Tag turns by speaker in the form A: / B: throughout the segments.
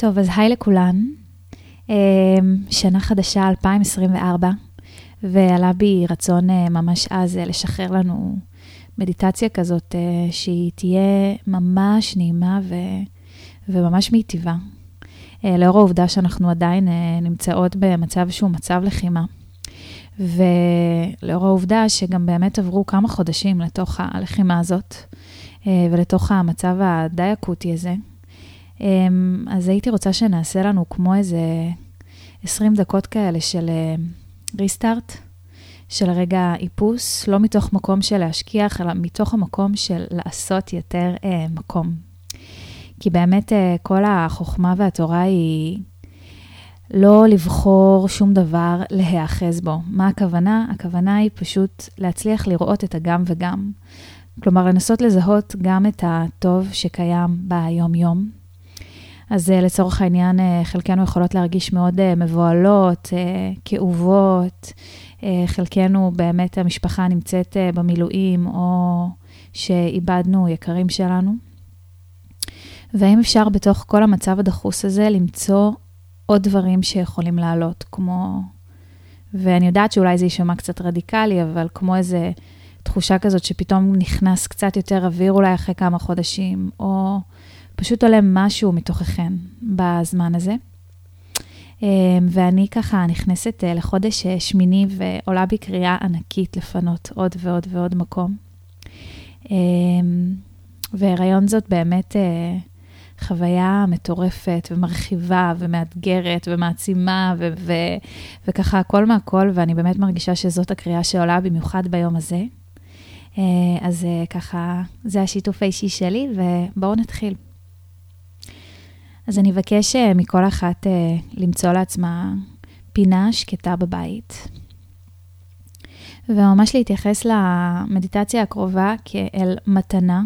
A: טוב, אז היי לכולן. אמ, שנה חדשה 2024, ועלה בי רצון אה, ממש אז אה, לשחרר לנו מדיטציה כזאת אה, שהיא תהיה ממש נעימה ו... וממש מיטיבה. לאור העובדה שאנחנו עדיין נמצאות במצב שהוא מצב לחימה. ולאור העובדה שגם באמת עברו כמה חודשים לתוך הלחימה הזאת, ולתוך המצב הדי אקוטי הזה, אז הייתי רוצה שנעשה לנו כמו איזה 20 דקות כאלה של ריסטארט, אה, של רגע איפוס, לא מתוך מקום של להשכיח, אלא מתוך המקום של לעשות יותר אה, מקום. כי באמת אה, כל החוכמה והתורה היא לא לבחור שום דבר להיאחז בו. מה הכוונה? הכוונה היא פשוט להצליח לראות את הגם וגם. כלומר, לנסות לזהות גם את הטוב שקיים ביום-יום, אז uh, לצורך העניין, uh, חלקנו יכולות להרגיש מאוד uh, מבוהלות, כאובות, חלקנו באמת המשפחה נמצאת במילואים, או שאיבדנו יקרים שלנו. והאם אפשר בתוך כל המצב הדחוס הזה למצוא עוד דברים שיכולים לעלות, כמו, ואני יודעת שאולי זה יישמע קצת רדיקלי, אבל כמו איזה תחושה כזאת שפתאום נכנס קצת יותר אוויר אולי אחרי כמה חודשים, או פשוט עולה משהו מתוככן בזמן הזה. אמ, ואני ככה נכנסת אה, לחודש אה, שמיני ועולה בי קריאה ענקית לפנות עוד ועוד ועוד מקום. אמ, והריון זאת באמת אה, חוויה מטורפת ומרחיבה ומאתגרת ומעצימה ו- ו- וככה הכל מהכל, ואני באמת מרגישה שזאת הקריאה שעולה במיוחד ביום הזה. אז ככה, זה השיתוף האישי שלי, ובואו נתחיל. אז אני אבקש אה, מכל אחת אה, למצוא לעצמה פינה שקטה בבית, וממש להתייחס למדיטציה הקרובה כאל מתנה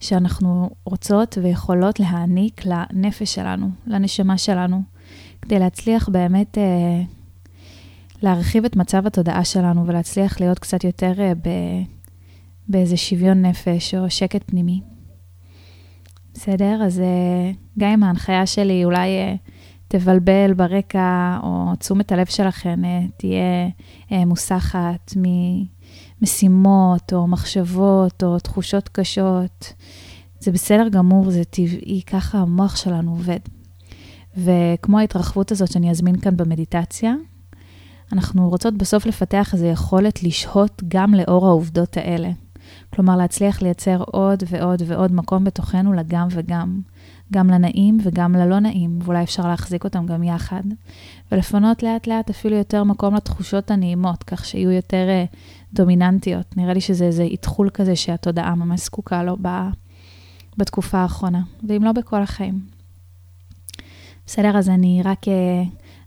A: שאנחנו רוצות ויכולות להעניק לנפש שלנו, לנשמה שלנו, כדי להצליח באמת אה, להרחיב את מצב התודעה שלנו ולהצליח להיות קצת יותר אה, ב, באיזה שוויון נפש או שקט פנימי. בסדר? אז uh, גם אם ההנחיה שלי אולי uh, תבלבל ברקע, או תשומת הלב שלכם uh, תהיה מוסחת ממשימות, או מחשבות, או תחושות קשות, זה בסדר גמור, זה טבעי, ככה המוח שלנו עובד. וכמו ההתרחבות הזאת שאני אזמין כאן במדיטציה, אנחנו רוצות בסוף לפתח איזו יכולת לשהות גם לאור העובדות האלה. כלומר, להצליח לייצר עוד ועוד ועוד מקום בתוכנו לגם וגם, גם לנעים וגם ללא נעים, ואולי אפשר להחזיק אותם גם יחד, ולפנות לאט לאט אפילו יותר מקום לתחושות הנעימות, כך שיהיו יותר uh, דומיננטיות. נראה לי שזה איזה איתחול כזה שהתודעה ממש זקוקה לו ב, בתקופה האחרונה, ואם לא בכל החיים. בסדר, אז אני רק uh,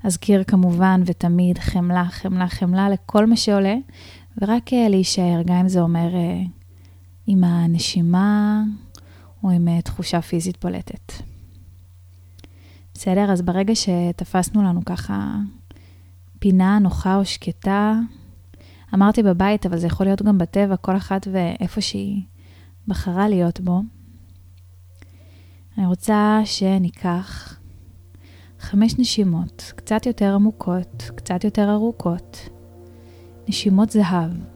A: אזכיר כמובן ותמיד חמלה, חמלה, חמלה לכל מה שעולה, ורק uh, להישאר, גם אם זה אומר uh, עם הנשימה או עם uh, תחושה פיזית בולטת. בסדר? אז ברגע שתפסנו לנו ככה פינה נוחה או שקטה, אמרתי בבית, אבל זה יכול להיות גם בטבע, כל אחת ואיפה שהיא בחרה להיות בו. אני רוצה שניקח חמש נשימות, קצת יותר עמוקות, קצת יותר ארוכות, נשימות זהב.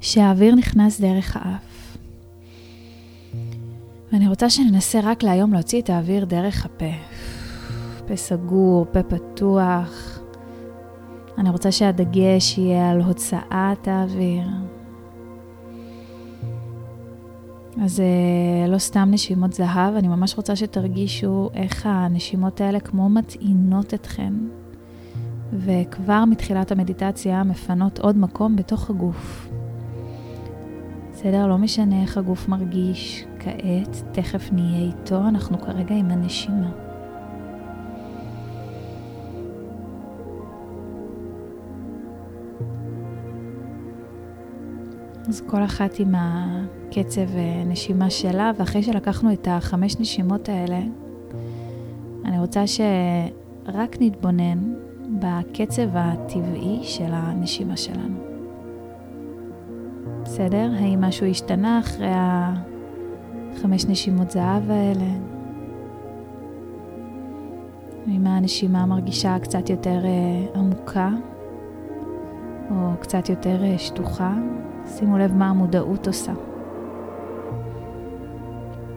A: שהאוויר נכנס דרך האף. ואני רוצה שננסה רק להיום להוציא את האוויר דרך הפה. פה סגור, פה פתוח. אני רוצה שהדגש יהיה על הוצאת האוויר. אז אה, לא סתם נשימות זהב, אני ממש רוצה שתרגישו איך הנשימות האלה כמו מטעינות אתכן, וכבר מתחילת המדיטציה מפנות עוד מקום בתוך הגוף. בסדר? לא משנה איך הגוף מרגיש כעת, תכף נהיה איתו, אנחנו כרגע עם הנשימה. אז כל אחת עם הקצב אה, נשימה שלה, ואחרי שלקחנו את החמש נשימות האלה, אני רוצה שרק נתבונן בקצב הטבעי של הנשימה שלנו. בסדר? האם משהו השתנה אחרי החמש נשימות זהב האלה? אם הנשימה מרגישה קצת יותר uh, עמוקה, או קצת יותר uh, שטוחה, שימו לב מה המודעות עושה.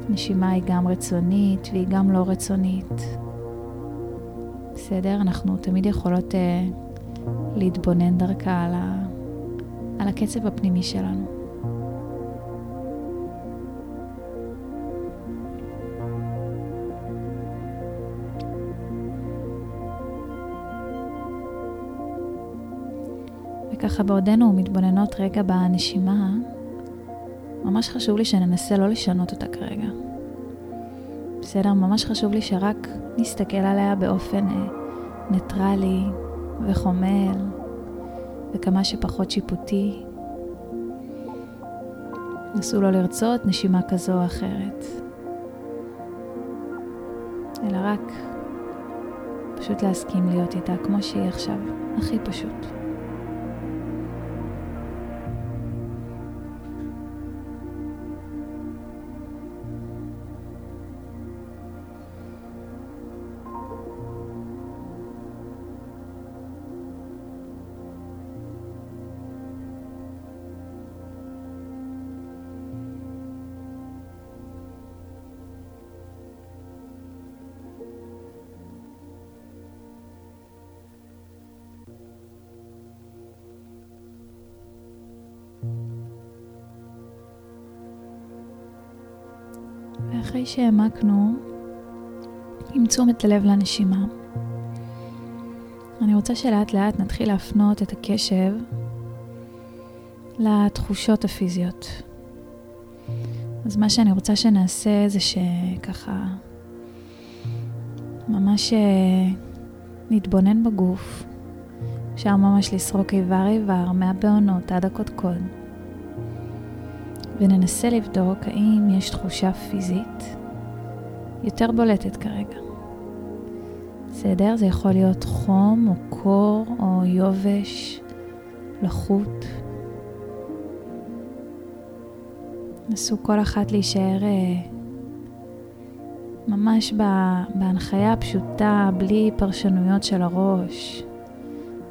A: נשימה היא גם רצונית והיא גם לא רצונית. בסדר? אנחנו תמיד יכולות uh, להתבונן דרכה על, ה, על הקצב הפנימי שלנו. וככה בעודנו מתבוננות רגע בנשימה, ממש חשוב לי שננסה לא לשנות אותה כרגע. בסדר? ממש חשוב לי שרק נסתכל עליה באופן אה, ניטרלי וחומל וכמה שפחות שיפוטי. נסו לא לרצות נשימה כזו או אחרת, אלא רק פשוט להסכים להיות איתה כמו שהיא עכשיו, הכי פשוט. ואחרי שהעמקנו עם תשומת לב לנשימה, אני רוצה שלאט לאט נתחיל להפנות את הקשב לתחושות הפיזיות. אז מה שאני רוצה שנעשה זה שככה ממש אה, נתבונן בגוף. אפשר ממש לסרוק איבר איבר מהבעונות עד הקודקוד. וננסה לבדוק האם יש תחושה פיזית יותר בולטת כרגע. בסדר? זה יכול להיות חום או קור או יובש, לחות. נסו כל אחת להישאר אה, ממש בהנחיה הפשוטה, בלי פרשנויות של הראש,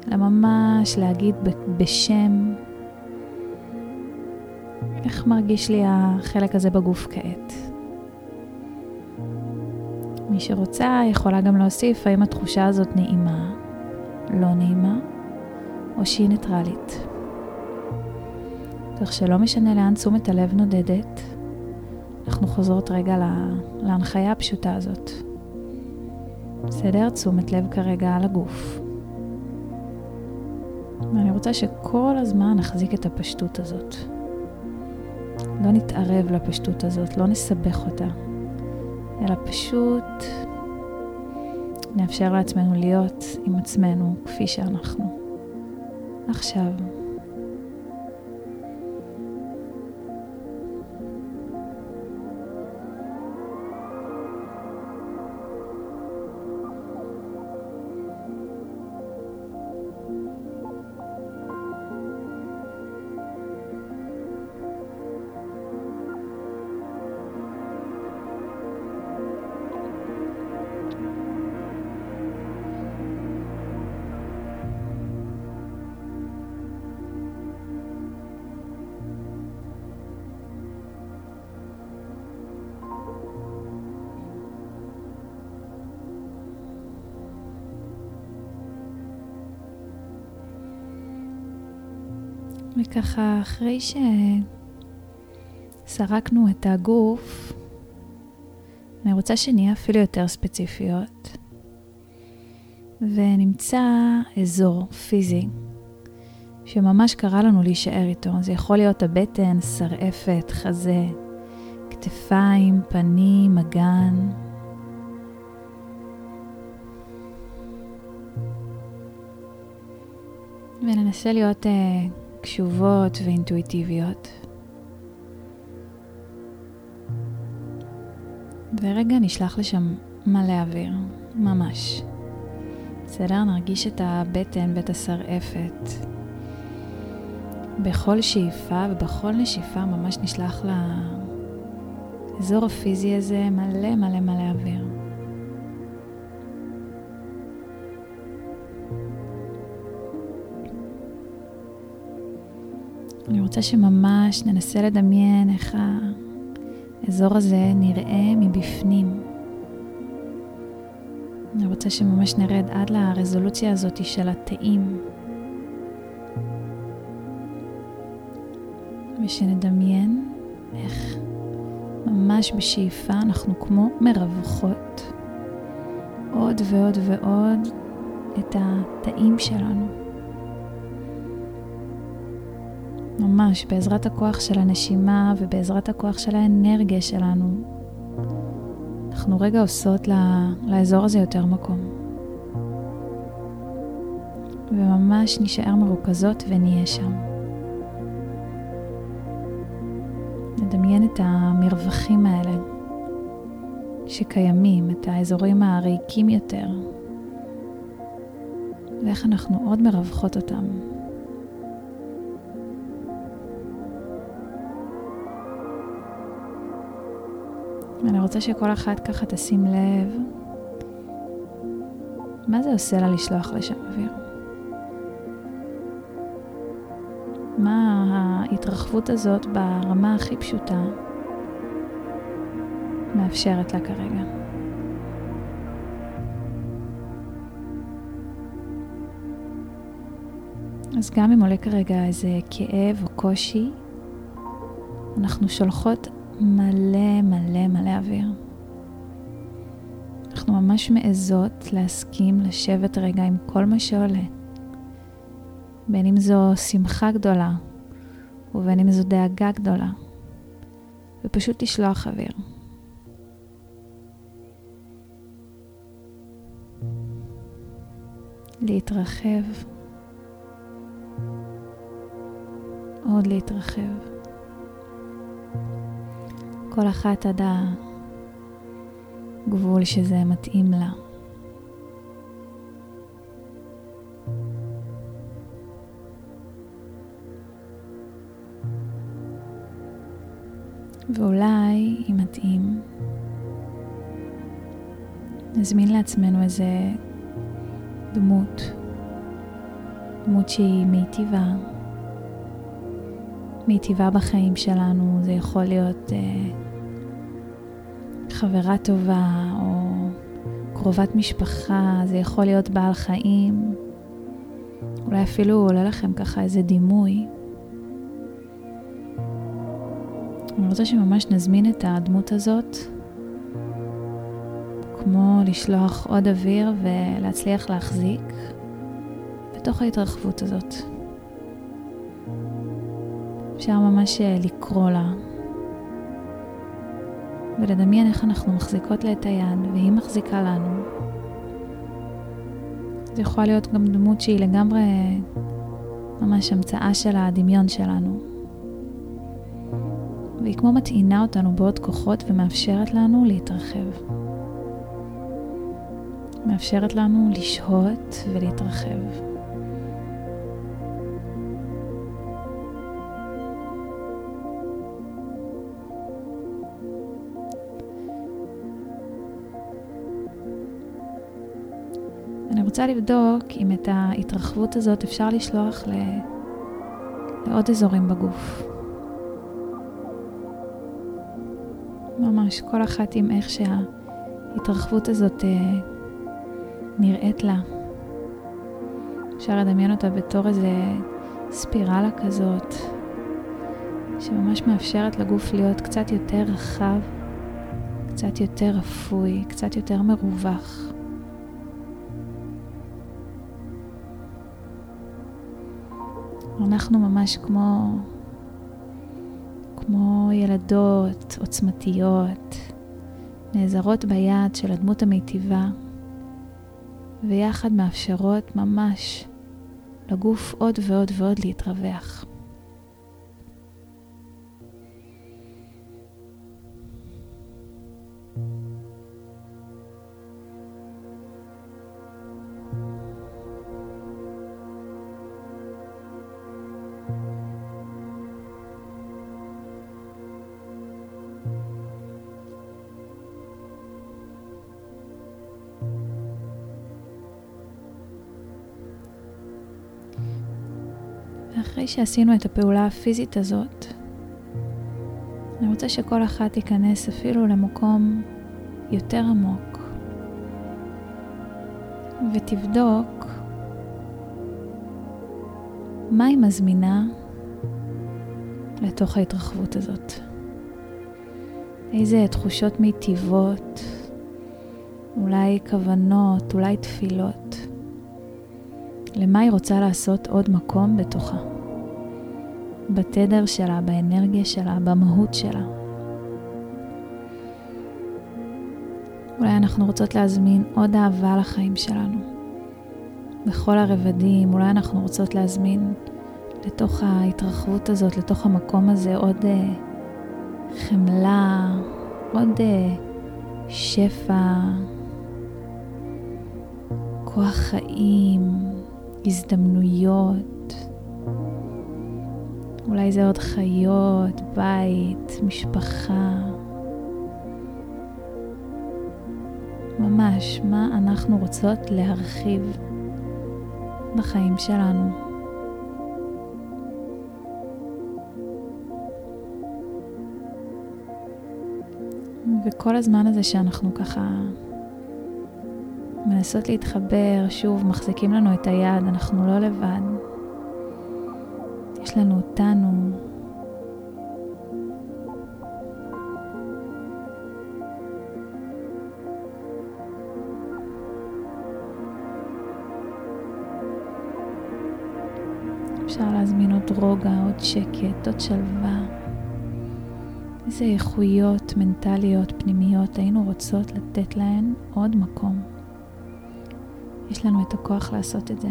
A: אלא ממש להגיד בשם איך מרגיש לי החלק הזה בגוף כעת. מי שרוצה יכולה גם להוסיף האם התחושה הזאת נעימה, לא נעימה, או שהיא ניטרלית. כך שלא משנה לאן תשומת הלב נודדת, אנחנו חוזרות רגע להנחיה הפשוטה הזאת. בסדר? תשומת לב כרגע על הגוף. ואני רוצה שכל הזמן נחזיק את הפשטות הזאת. לא נתערב לפשטות הזאת, לא נסבך אותה, אלא פשוט נאפשר לעצמנו להיות עם עצמנו כפי שאנחנו. עכשיו. וככה, אחרי שסרקנו את הגוף, אני רוצה שנהיה אפילו יותר ספציפיות, ונמצא אזור פיזי שממש קרה לנו להישאר איתו. זה יכול להיות הבטן, שרעפת, חזה, כתפיים, פנים, אגן. וננסה להיות uh, קשובות ואינטואיטיביות. ורגע נשלח לשם מלא אוויר, ממש. בסדר? נרגיש את הבטן ואת השרעפת. בכל שאיפה ובכל נשיפה ממש נשלח לאזור הפיזי הזה מלא מלא מלא אוויר. אני רוצה שממש ננסה לדמיין איך האזור הזה נראה מבפנים. אני רוצה שממש נרד עד לרזולוציה הזאת של התאים. ושנדמיין איך ממש בשאיפה אנחנו כמו מרווחות עוד ועוד ועוד את התאים שלנו. ממש בעזרת הכוח של הנשימה ובעזרת הכוח של האנרגיה שלנו, אנחנו רגע עושות לאזור הזה יותר מקום. וממש נשאר מרוכזות ונהיה שם. נדמיין את המרווחים האלה שקיימים, את האזורים הריקים יותר, ואיך אנחנו עוד מרווחות אותם. ואני רוצה שכל אחת ככה תשים לב מה זה עושה לה לשלוח לשם אוויר. מה ההתרחבות הזאת ברמה הכי פשוטה מאפשרת לה כרגע. אז גם אם עולה כרגע איזה כאב או קושי, אנחנו שולחות מלא מלא מלא אוויר. אנחנו ממש מעזות להסכים לשבת רגע עם כל מה שעולה. בין אם זו שמחה גדולה, ובין אם זו דאגה גדולה, ופשוט לשלוח אוויר. להתרחב, עוד להתרחב. כל אחת עד הגבול שזה מתאים לה. ואולי, אם מתאים, נזמין לעצמנו איזה דמות, דמות שהיא מיטיבה, מיטיבה בחיים שלנו, זה יכול להיות אה, חברה טובה או קרובת משפחה, זה יכול להיות בעל חיים, אולי אפילו עולה לכם ככה איזה דימוי. אני רוצה שממש נזמין את הדמות הזאת, כמו לשלוח עוד אוויר ולהצליח להחזיק בתוך ההתרחבות הזאת. אפשר ממש אה, לקרוא לה ולדמיין איך אנחנו מחזיקות לה את היד והיא מחזיקה לנו. זה יכול להיות גם דמות שהיא לגמרי ממש המצאה של הדמיון שלנו. והיא כמו מטעינה אותנו בעוד כוחות ומאפשרת לנו להתרחב. מאפשרת לנו לשהות ולהתרחב. רוצה לבדוק אם את ההתרחבות הזאת אפשר לשלוח ל... לעוד אזורים בגוף. ממש כל אחת עם איך שההתרחבות הזאת אה, נראית לה. אפשר לדמיין אותה בתור איזה ספירלה כזאת, שממש מאפשרת לגוף להיות קצת יותר רחב, קצת יותר אפוי, קצת יותר מרווח. אנחנו ממש כמו, כמו ילדות עוצמתיות, נעזרות ביד של הדמות המיטיבה, ויחד מאפשרות ממש לגוף עוד ועוד ועוד להתרווח. אחרי שעשינו את הפעולה הפיזית הזאת, אני רוצה שכל אחת תיכנס אפילו למקום יותר עמוק ותבדוק מה היא מזמינה לתוך ההתרחבות הזאת. איזה תחושות מיטיבות, אולי כוונות, אולי תפילות. למה היא רוצה לעשות עוד מקום בתוכה. בתדר שלה, באנרגיה שלה, במהות שלה. אולי אנחנו רוצות להזמין עוד אהבה לחיים שלנו. בכל הרבדים, אולי אנחנו רוצות להזמין לתוך ההתרחבות הזאת, לתוך המקום הזה, עוד uh, חמלה, עוד uh, שפע, כוח חיים, הזדמנויות. אולי זה עוד חיות, בית, משפחה. ממש, מה אנחנו רוצות להרחיב בחיים שלנו. וכל הזמן הזה שאנחנו ככה מנסות להתחבר, שוב, מחזיקים לנו את היד, אנחנו לא לבד. יש לנו אותנו. אפשר להזמין עוד רוגע, עוד שקט, עוד שלווה. איזה איכויות מנטליות פנימיות היינו רוצות לתת להן עוד מקום. יש לנו את הכוח לעשות את זה.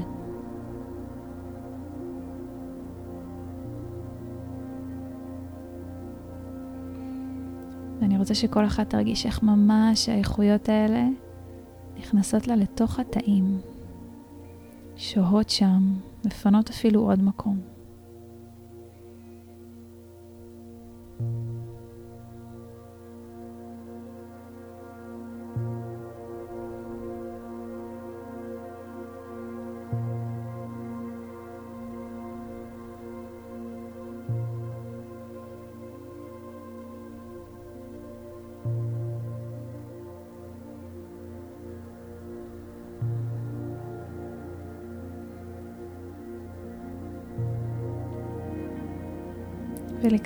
A: ואני רוצה שכל אחת תרגיש איך ממש האיכויות האלה נכנסות לה לתוך התאים, שוהות שם, מפנות אפילו עוד מקום.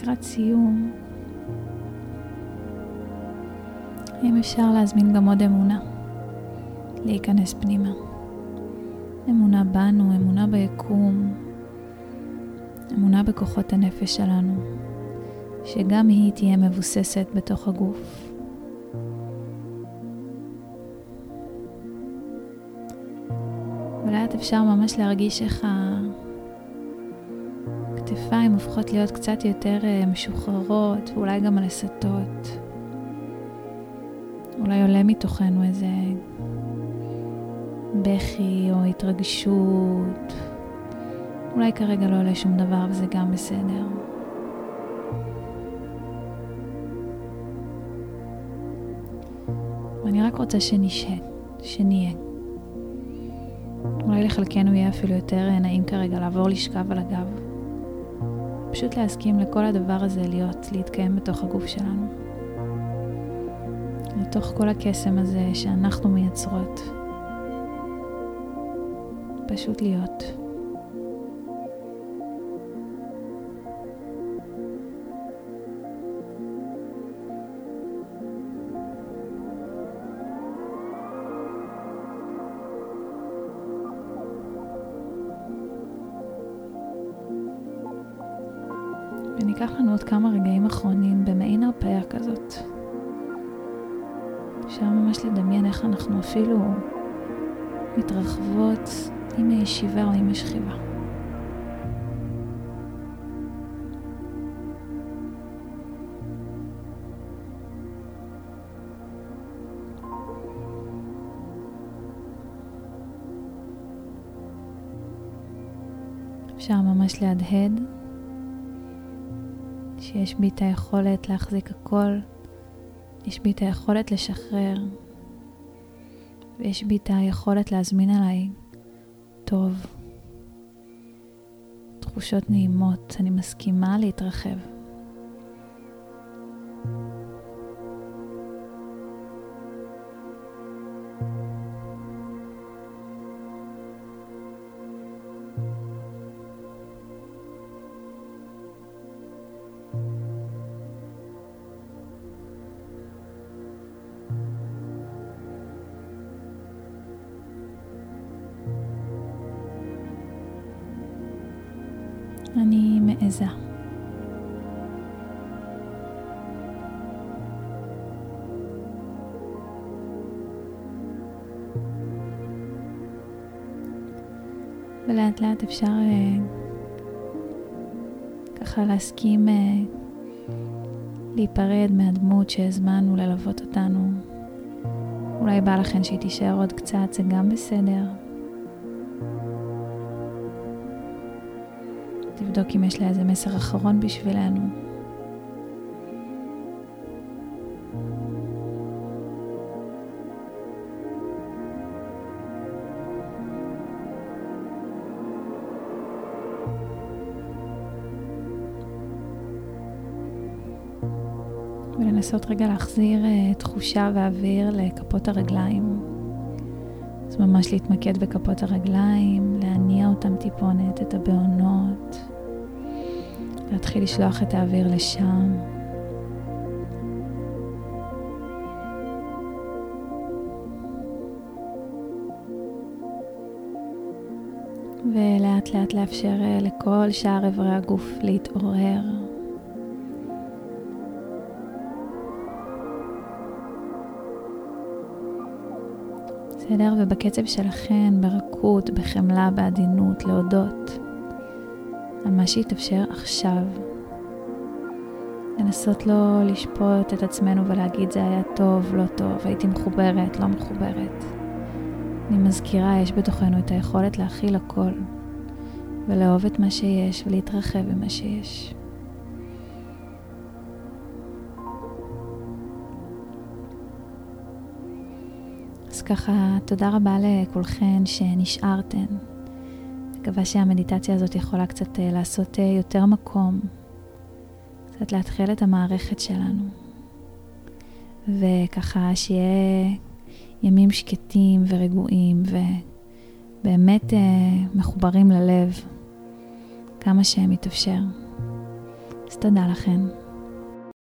A: ולקראת סיום, אם אפשר להזמין גם עוד אמונה, להיכנס פנימה. אמונה בנו, אמונה ביקום, אמונה בכוחות הנפש שלנו, שגם היא תהיה מבוססת בתוך הגוף. ולאט אפשר ממש להרגיש איך ה... הכתפיים הופכות להיות קצת יותר אה, משוחררות, ואולי גם הלסתות. אולי עולה מתוכנו איזה בכי או התרגשות. אולי כרגע לא עולה שום דבר וזה גם בסדר. ואני רק רוצה שנשהה, שנהיה. אולי לחלקנו יהיה אפילו יותר אה, נעים כרגע לעבור לשכב על הגב. פשוט להסכים לכל הדבר הזה להיות, להתקיים בתוך הגוף שלנו. לתוך כל הקסם הזה שאנחנו מייצרות. פשוט להיות. וניקח לנו עוד כמה רגעים אחרונים במעין הרפאיה כזאת. אפשר ממש לדמיין איך אנחנו אפילו מתרחבות עם הישיבה או עם השכיבה. אפשר ממש להדהד שיש בי את היכולת להחזיק הכל, יש בי את היכולת לשחרר, ויש בי את היכולת להזמין עליי טוב, תחושות נעימות, אני מסכימה להתרחב. ולאט לאט אפשר uh, ככה להסכים uh, להיפרד מהדמות שהזמנו ללוות אותנו. אולי בא לכן שהיא תישאר עוד קצת, זה גם בסדר. תבדוק אם יש לה איזה מסר אחרון בשבילנו. ולנסות רגע להחזיר uh, תחושה ואוויר לכפות הרגליים. אז ממש להתמקד בכפות הרגליים, להניע אותם טיפונת, את הבעונות. להתחיל לשלוח את האוויר לשם. ולאט לאט לאפשר אה, לכל שאר איברי הגוף להתעורר. בסדר? ובקצב שלכן, ברכות, בחמלה, בעדינות, להודות. על מה שהתאפשר עכשיו. לנסות לא לשפוט את עצמנו ולהגיד זה היה טוב, לא טוב, הייתי מחוברת, לא מחוברת. אני מזכירה, יש בתוכנו את היכולת להכיל הכל, ולאהוב את מה שיש ולהתרחב עם מה שיש. ככה, תודה רבה לכולכן שנשארתן. מקווה שהמדיטציה הזאת יכולה קצת אה, לעשות אה, יותר מקום, קצת להתחיל את המערכת שלנו, וככה שיהיה ימים שקטים ורגועים ובאמת אה, מחוברים ללב כמה שהם מתאפשר. אז תודה לכם.